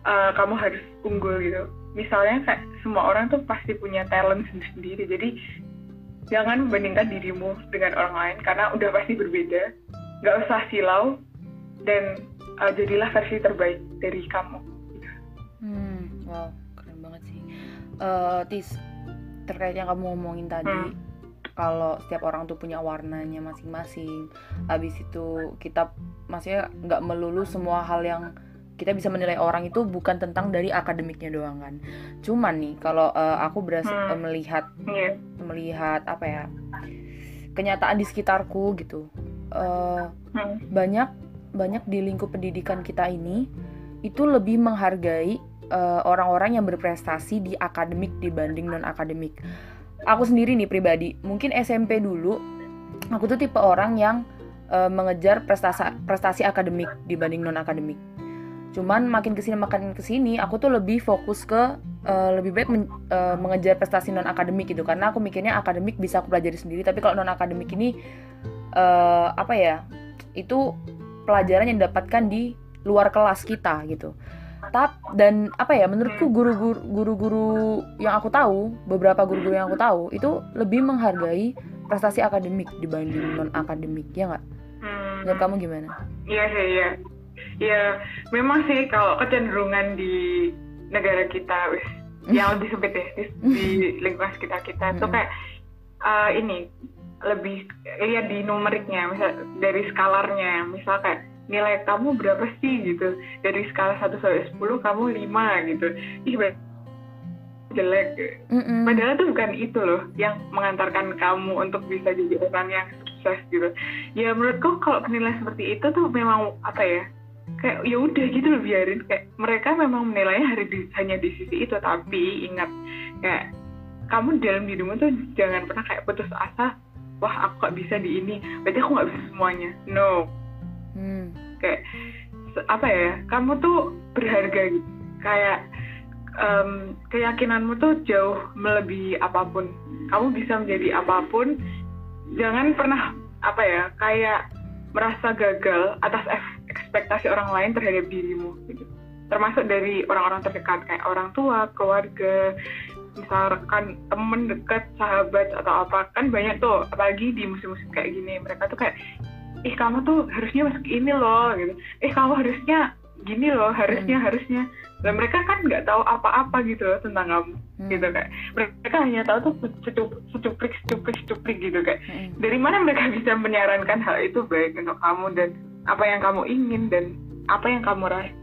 uh, kamu harus unggul gitu. Misalnya kayak semua orang tuh pasti punya talent sendiri jadi jangan membandingkan dirimu dengan orang lain karena udah pasti berbeda. Nggak usah silau dan uh, jadilah versi terbaik dari kamu. Wow, keren banget sih. Uh, Tis, terkait yang kamu ngomongin tadi, hmm. kalau setiap orang tuh punya warnanya masing-masing. Habis itu kita maksudnya nggak melulu semua hal yang kita bisa menilai orang itu bukan tentang dari akademiknya doang kan. Cuman nih kalau uh, aku berhasil hmm. uh, melihat yeah. melihat apa ya kenyataan di sekitarku gitu. Uh, hmm. banyak banyak di lingkup pendidikan kita ini itu lebih menghargai eh, orang-orang yang berprestasi di akademik dibanding non akademik. Aku sendiri nih pribadi, mungkin SMP dulu aku tuh tipe orang yang uh, mengejar prestasi prestasi akademik dibanding non akademik. Cuman makin ke sini makin ke sini aku tuh lebih fokus ke uh, lebih baik men, uh, mengejar prestasi non akademik gitu karena aku mikirnya akademik bisa aku pelajari sendiri tapi kalau non akademik ini uh, apa ya itu pelajaran yang didapatkan di luar kelas kita gitu tap dan apa ya menurutku guru-guru guru-guru yang aku tahu beberapa guru-guru yang aku tahu itu lebih menghargai prestasi akademik dibanding non akademik ya nggak? Hmm. menurut kamu gimana? Iya sih iya. Ya memang sih kalau kecenderungan di negara kita wis yang lebih sempit ya di, di lingkungan sekitar kita itu kayak uh, ini lebih lihat di numeriknya misal dari skalarnya misal kayak nilai kamu berapa sih gitu. Dari skala 1 sampai 10 kamu 5 gitu. Ih jelek. Mm -mm. padahal itu bukan itu loh yang mengantarkan kamu untuk bisa jadi orang yang sukses gitu. Ya menurutku kalau penilaian seperti itu tuh memang apa ya kayak ya udah gitu loh biarin. Kayak mereka memang menilainya hari di, hanya di sisi itu tapi ingat kayak kamu dalam hidupmu tuh jangan pernah kayak putus asa wah aku gak bisa di ini? Berarti aku gak bisa semuanya. No hmm. kayak apa ya kamu tuh berharga gitu. Kayak um, keyakinanmu tuh jauh melebihi apa pun. Kamu bisa menjadi apa pun. Jangan pernah apa ya kayak merasa gagal atas ekspektasi orang lain terhadap dirimu gitu. Termasuk dari orang-orang terdekat kayak orang tua keluarga misal rekan temen dekat sahabat atau apa. Kan banyak tuh apalagi di musim-musim kayak gini mereka tuh kayak ih kamu tuh harusnya masuk ini loh gitu eh kamu harusnya gini loh harusnya hmm. harusnya dan mereka kan nggak tahu apa-apa gitu loh tentang kamu hmm. gitu kayak mereka hanya tahu tuh secup, secuplik secuplik secuplik gitu kayak hmm. dari mana mereka bisa menyarankan hal itu baik untuk kamu dan apa yang kamu ingin dan apa yang kamu raih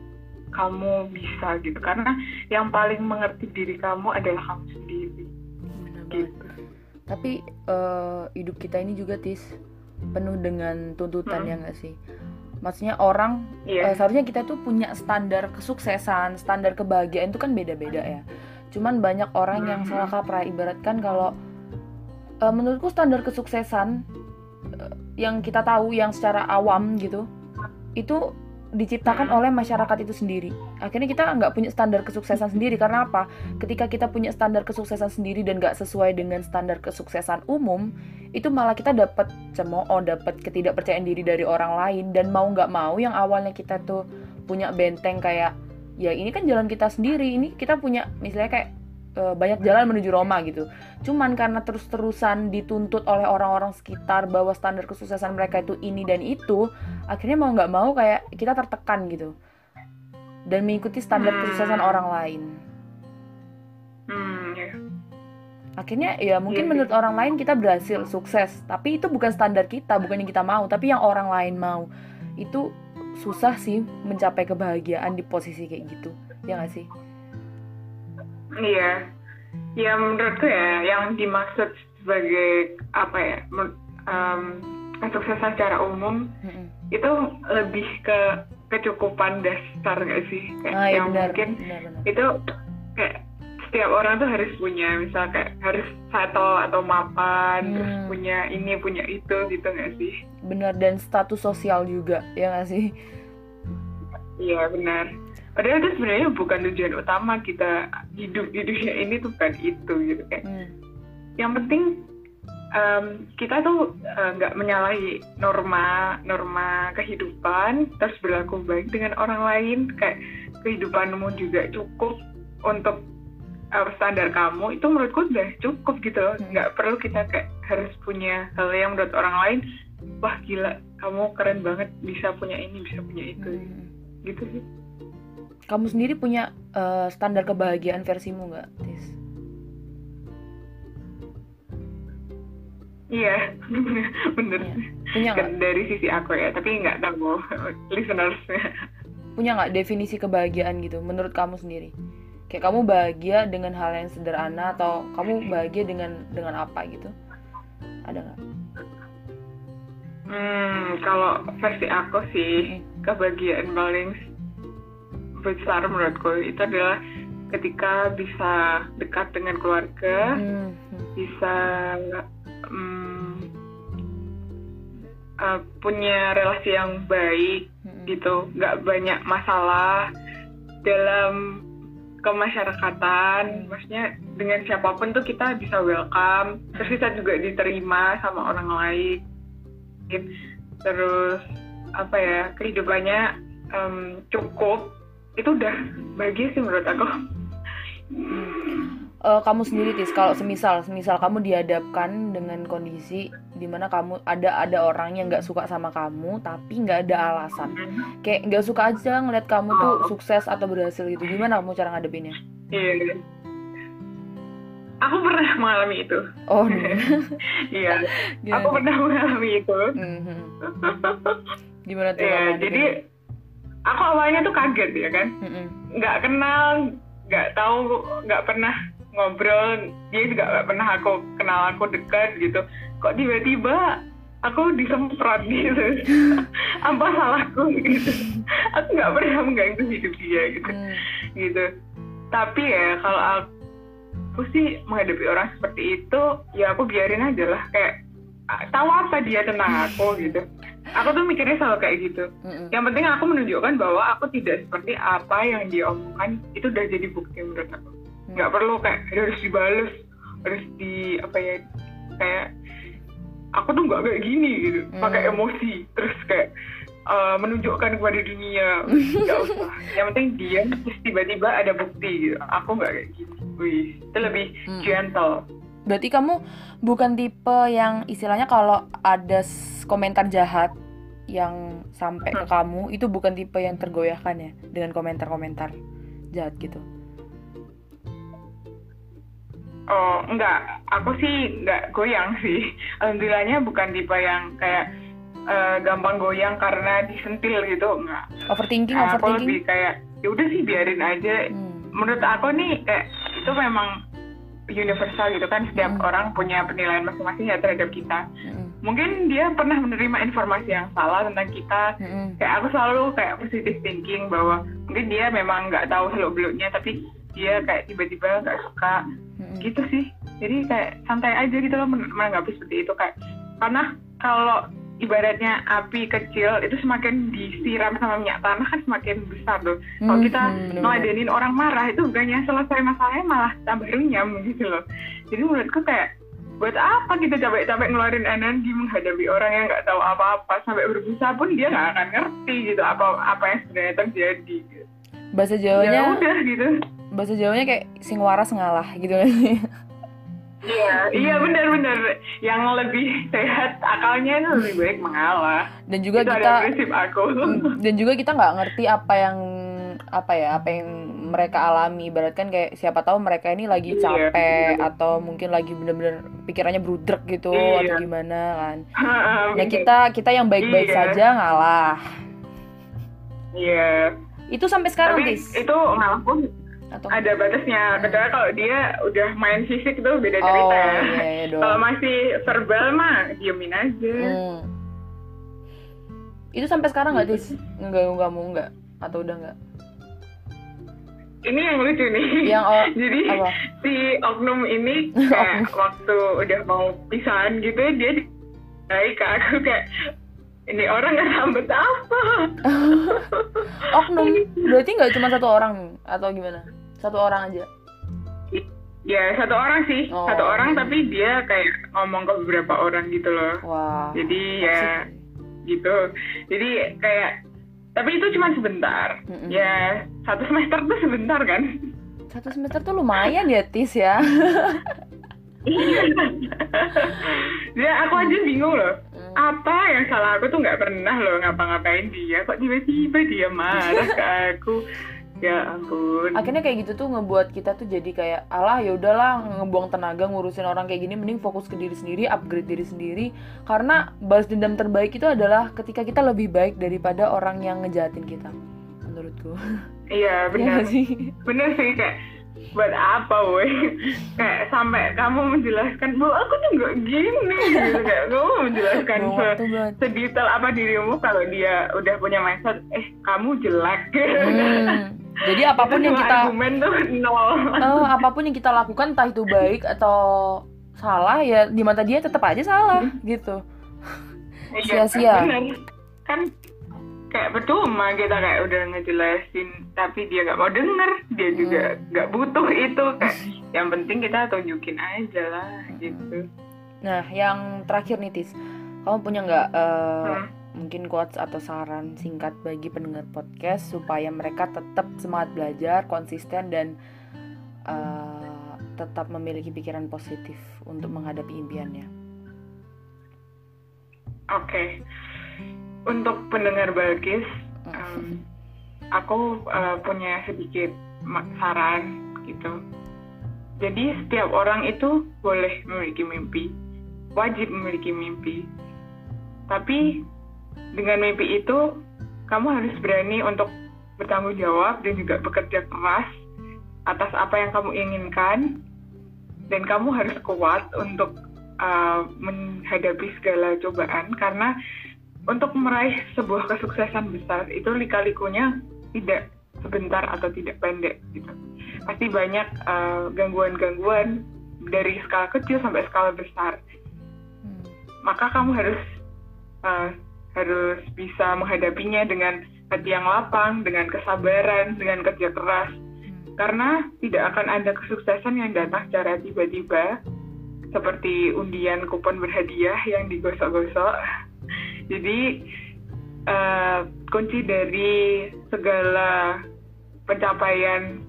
kamu bisa gitu karena yang paling mengerti diri kamu adalah kamu sendiri Benar gitu. tapi uh, hidup kita ini juga tis penuh dengan tuntutan hmm. ya nggak sih maksudnya orang yeah. Iya. uh, seharusnya kita tuh punya standar kesuksesan standar kebahagiaan itu kan beda-beda ya cuman banyak orang yang salah hmm. kaprah ibaratkan kalau uh, menurutku standar kesuksesan uh, yang kita tahu yang secara awam gitu itu diciptakan oleh masyarakat itu sendiri. Akhirnya kita nggak punya standar kesuksesan sendiri karena apa? Ketika kita punya standar kesuksesan sendiri dan nggak sesuai dengan standar kesuksesan umum, itu malah kita dapat cemooh, dapat ketidakpercayaan diri dari orang lain dan mau nggak mau yang awalnya kita tuh punya benteng kayak ya ini kan jalan kita sendiri, ini kita punya misalnya kayak uh, banyak jalan menuju Roma gitu. Cuman karena terus-terusan dituntut oleh orang-orang sekitar bahwa standar kesuksesan mereka itu ini dan itu, akhirnya mau nggak mau kayak kita tertekan gitu dan mengikuti standar kesuksesan hmm. orang lain. Hmm, yeah. Akhirnya ya mungkin yeah, menurut yeah. orang lain kita berhasil sukses, tapi itu bukan standar kita, bukan yang kita mau, tapi yang orang lain mau. Itu susah sih mencapai kebahagiaan di posisi kayak gitu, ya nggak sih? Iya, ya menurutku ya yang dimaksud sebagai apa ya um, kesuksesan secara umum mm-hmm. itu lebih ke kecukupan dasar gak sih kayak oh, iya, yang benar, mungkin benar, benar. itu kayak setiap orang tuh harus punya misal kayak harus satu atau mapan hmm. terus punya ini punya itu gitu gak sih benar dan status sosial juga ya gak sih iya benar padahal itu sebenarnya bukan tujuan utama kita hidup di dunia ini tuh kan itu gitu kan hmm. yang penting um, kita tuh eh, nggak uh, menyalahi norma norma kehidupan terus berlaku baik dengan orang lain kayak kehidupanmu juga cukup untuk uh, standar kamu itu menurutku udah cukup gitu loh hmm. nggak perlu kita kayak harus punya hal yang menurut orang lain wah gila kamu keren banget bisa punya ini bisa punya itu hmm. gitu sih kamu sendiri punya uh, standar kebahagiaan versimu nggak, Tis? Iya, bener. Iya. Punya nggak? Dari sisi aku ya, tapi nggak tahu listeners. Punya nggak definisi kebahagiaan gitu, menurut kamu sendiri? Kayak kamu bahagia dengan hal yang sederhana atau kamu bahagia dengan dengan apa gitu? Ada nggak? Hmm, kalau versi aku sih kebahagiaan paling besar menurutku. Itu adalah ketika bisa dekat dengan keluarga, hmm. bisa um, uh, punya relasi yang baik hmm. gitu, nggak banyak masalah dalam kemasyarakatan. Maksudnya dengan siapa pun tuh kita bisa welcome. Terus kita juga diterima sama orang lain. Terus apa ya kehidupannya um, cukup itu udah bahagia sih menurut aku uh, kamu sendiri tis kalau semisal semisal kamu dihadapkan dengan kondisi di mana kamu ada ada orang yang nggak suka sama kamu tapi nggak ada alasan kayak nggak suka aja ngeliat kamu tuh oh. sukses atau berhasil gitu gimana kamu cara ngadepinnya Iya. Aku pernah mengalami itu. Oh. iya. Aku pernah mengalami itu. Mm-hmm. Gimana tuh? Iya, jadi aku awalnya tuh kaget ya kan. Nggak kenal, nggak tahu, nggak pernah ngobrol. Dia juga nggak pernah aku kenal aku dekat gitu. Kok tiba-tiba aku disemprot gitu apa salahku gitu aku nggak pernah mengganggu hidup dia gitu mm. gitu tapi ya kalau aku sih menghadapi orang seperti itu ya aku biarin aja lah kayak tahu apa dia tentang aku gitu aku tuh mikirnya selalu kayak gitu mm-hmm. yang penting aku menunjukkan bahwa aku tidak seperti apa yang dia omongkan itu udah jadi bukti menurut aku nggak mm. perlu kayak harus dibalas harus di apa ya kayak aku tuh nggak kayak gini gitu mm. pakai emosi terus kayak uh, menunjukkan kepada dunia nggak usah yang penting dia terus tiba-tiba ada bukti gitu aku nggak kayak gitu wih itu lebih hmm. gentle berarti kamu bukan tipe yang istilahnya kalau ada komentar jahat yang sampai hmm. ke kamu itu bukan tipe yang tergoyahkan ya dengan komentar-komentar jahat gitu Oh enggak, aku sih enggak goyang sih. Alhamdulillahnya bukan tipe yang kayak uh, gampang goyang karena disentil gitu enggak overthinking nah, overthinking aku lebih kayak ya udah sih biarin aja hmm. menurut aku nih kayak itu memang universal gitu kan setiap hmm. orang punya penilaian masing-masing ya terhadap kita hmm. mungkin dia pernah menerima informasi yang salah tentang kita hmm. kayak aku selalu kayak positive thinking bahwa mungkin dia memang nggak tahu seluk beluknya tapi dia kayak tiba-tiba nggak suka hmm. gitu sih jadi kayak santai aja gitu loh menanggapi seperti itu kayak karena kalau ibaratnya api kecil itu semakin disiram sama minyak tanah kan semakin besar tuh. Hmm, Kalau kita hmm, ngeladenin orang marah itu bukannya selesai masalahnya malah tambah runyam gitu loh. Jadi menurutku kayak buat apa kita capek-capek ngeluarin energi menghadapi orang yang nggak tahu apa-apa sampai berbusa pun dia nggak akan ngerti gitu apa apa yang sebenarnya terjadi. Gitu. Bahasa Jawanya ya udah gitu. Bahasa Jawanya kayak sing waras ngalah gitu kan. Iya, iya benar-benar. Yang lebih sehat akalnya itu lebih baik mengalah. Dan juga itu kita prinsip aku. Dan juga kita nggak ngerti apa yang apa ya apa yang mereka alami Ibarat kan kayak siapa tahu mereka ini lagi iya, capek iya, atau mungkin lagi bener-bener pikirannya brudrek gitu iya. atau gimana kan ya kita kita yang baik-baik iya. saja ngalah iya itu sampai sekarang Tapi itu ngalah pun atau ada batasnya. Hmm. kecuali kalau dia udah main fisik itu beda cerita oh, ya iya, iya kalau masih verbal mah diemin aja. Hmm. itu sampai sekarang nggak dis nggak kamu nggak? Atau udah nggak? Ini yang lucu nih. Yang oh, jadi apa? si oknum ini kayak waktu udah mau pisahan gitu dia baik ke aku kayak ini orang nggak sambet apa? Oknum? Berarti nggak cuma satu orang atau gimana satu orang aja? Ya satu orang sih. Oh. satu orang tapi dia kayak ngomong ke beberapa orang gitu loh. Wow. jadi ya gitu. Jadi kayak tapi itu cuma sebentar. Mm -mm. ya satu semester tuh sebentar kan? Satu semester tuh lumayan ya tis ya. Ya aku aja bingung loh. Mm. apa yang salah? Aku tuh nggak pernah loh ngapa-ngapain dia. Kok tiba-tiba dia marah ke aku ya ampun. Akhirnya kayak gitu tuh ngebuat kita tuh jadi kayak alah ya udahlah ngebuang tenaga ngurusin orang kayak gini mending fokus ke diri sendiri upgrade diri sendiri. Karena balas dendam terbaik itu adalah ketika kita lebih baik daripada orang yang ngejahatin kita menurutku. Iya benar. ya, sih? Benar sih kayak buat apa woi kayak sampai kamu menjelaskan bahwa aku tuh nggak gini. Gitu kayak kamu menjelaskan se sedetail apa dirimu kalau dia udah punya mindset eh kamu jelek. Hmm. Jadi apa pun yang kita Uh, apa pun yang kita lakukan entah itu baik atau salah ya di mata dia tetap aja salah gitu. Iya, sia-sia. iya, kan kayak percuma kita kayak udah ngejelasin tapi dia nggak mau denger dia juga nggak butuh itu kayak yang penting kita tunjukin aja lah gitu Nah, yang terakhir nih Tis, kamu punya nggak eh, Hmm. mungkin quotes atau saran singkat bagi pendengar podcast supaya mereka tetap semangat belajar, konsisten dan eh, tetap memiliki pikiran positif untuk menghadapi impiannya. oke untuk pendengar Balkis em, aku eh, punya sedikit saran gitu. Jadi setiap orang itu boleh memiliki mimpi wajib memiliki mimpi. Tapi dengan mimpi itu kamu harus berani untuk bertanggung jawab dan juga bekerja keras atas apa yang kamu inginkan. Dan kamu harus kuat untuk uh, menghadapi segala cobaan karena untuk meraih sebuah kesuksesan besar itu lika-likunya tidak sebentar atau tidak pendek gitu pasti banyak uh, gangguan-gangguan dari skala kecil sampai skala besar Hmm. maka kamu harus uh, harus bisa menghadapinya dengan hati yang lapang, dengan kesabaran, dengan kerja keras. Hmm. Karena tidak akan ada kesuksesan yang datang secara tiba-tiba, seperti undian kupon berhadiah yang digosok-gosok. Jadi uh, kunci dari segala pencapaian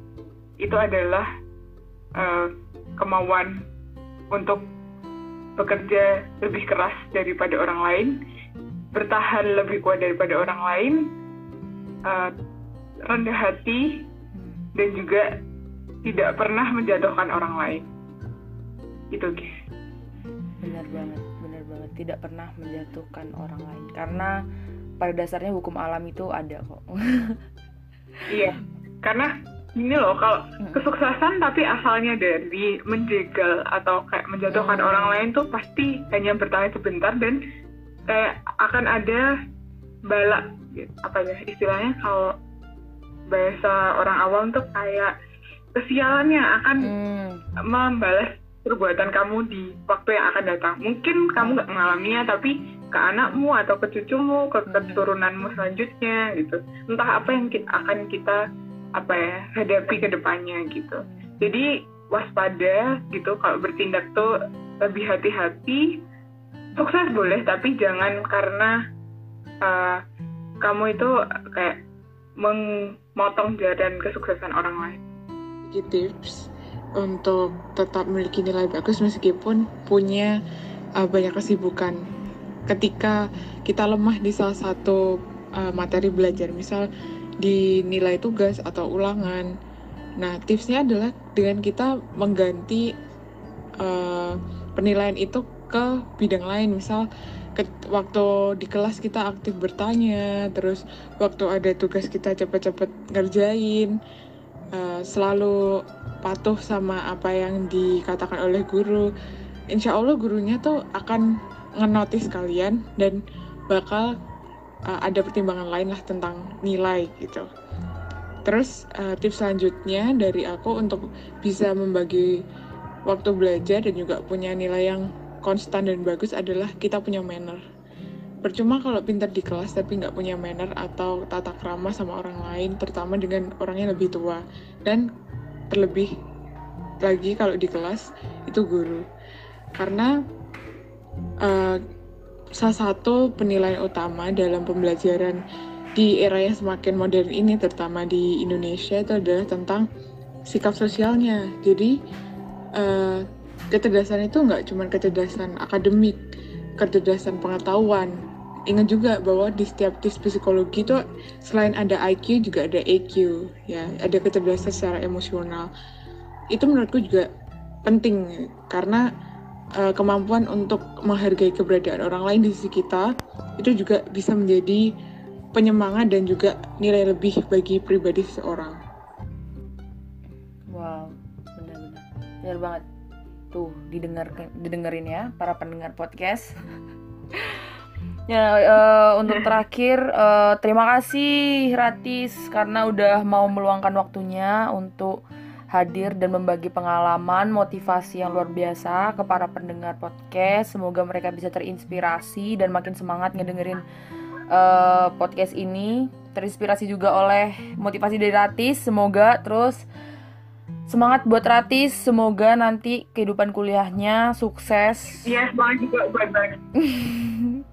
itu adalah uh, kemauan untuk bekerja lebih keras daripada orang lain, bertahan lebih kuat daripada orang lain, uh, rendah hati, dan juga tidak pernah menjatuhkan orang lain. Itu guys. Benar banget. Tidak pernah menjatuhkan orang lain karena pada dasarnya hukum alam itu ada kok. Iya, karena ini loh kalau Hmm. kesuksesan tapi asalnya dari menjegal atau kayak menjatuhkan Hmm. orang lain tuh pasti hanya bertahan sebentar dan kayak akan ada balak gitu. apa ya istilahnya kalau bahasa orang awam tuh kayak kesialannya akan Hmm. membalas perbuatan kamu di waktu yang akan datang. Mungkin kamu nggak mengalaminya, tapi ke anakmu atau ke cucumu, ke keturunanmu selanjutnya gitu. Entah apa yang kita, akan kita apa ya hadapi ke depannya gitu. Jadi waspada gitu kalau bertindak tuh lebih hati-hati. Sukses boleh, tapi jangan karena uh, kamu itu kayak memotong jalan kesuksesan orang lain. tips untuk tetap memiliki nilai bagus meskipun punya uh, banyak kesibukan. Ketika kita lemah di salah satu uh, materi belajar, misal di nilai tugas atau ulangan. Nah, tipsnya adalah dengan kita mengganti uh, penilaian itu ke bidang lain, misal ke, waktu di kelas kita aktif bertanya, terus waktu ada tugas kita cepat-cepat ngerjain, uh, selalu patuh sama apa yang dikatakan oleh guru. Insya Allah gurunya tuh akan ngenotis kalian dan bakal uh, ada pertimbangan lain lah tentang nilai gitu. Terus uh, tips selanjutnya dari aku untuk bisa membagi waktu belajar dan juga punya nilai yang konstan dan bagus adalah kita punya manner. Percuma kalau pintar di kelas tapi nggak punya manner atau tata krama sama orang lain, terutama dengan orang yang lebih tua. Dan terlebih lagi kalau di kelas itu guru. Karena uh, salah satu penilaian utama dalam pembelajaran di era yang semakin modern ini, terutama di Indonesia, itu adalah tentang sikap sosialnya. Jadi uh, kecerdasan itu nggak cuma kecerdasan akademik, kecerdasan pengetahuan. Ingat juga bahwa di setiap tes psikologi itu selain ada IQ juga ada EQ, ya, ada kecerdasan secara emosional. Itu menurutku juga penting karena uh, kemampuan untuk menghargai keberadaan orang lain di sisi kita itu juga bisa menjadi penyemangat dan juga nilai lebih bagi pribadi seseorang. Wow, benar-benar, benar banget. Tuh didengar didengerin ya para pendengar podcast. ya eh, untuk terakhir eh, terima kasih Ratis karena udah mau meluangkan waktunya untuk hadir dan membagi pengalaman motivasi yang luar biasa ke para pendengar podcast. Semoga mereka bisa terinspirasi dan makin semangat ngedengerin eh, podcast ini terinspirasi juga oleh motivasi dari Ratis. Semoga terus semangat buat Ratis. Semoga nanti kehidupan kuliahnya sukses. Iya, semangat juga buat.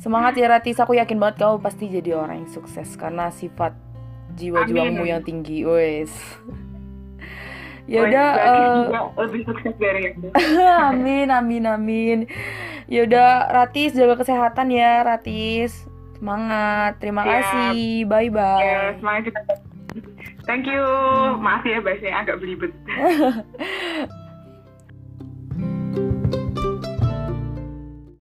Semangat ya Ratis, aku yakin banget kamu pasti jadi orang yang sukses karena sifat jiwa juangmu yang tinggi, wes. ya udah, eh, lebih sukses dari aku. amin, amin, amin. Ya udah, Ratis jaga kesehatan ya, Ratis. Semangat, terima Siap. kasih, bye bye. Ya, semangat juga. Thank you. Maaf ya bahasanya agak belibet.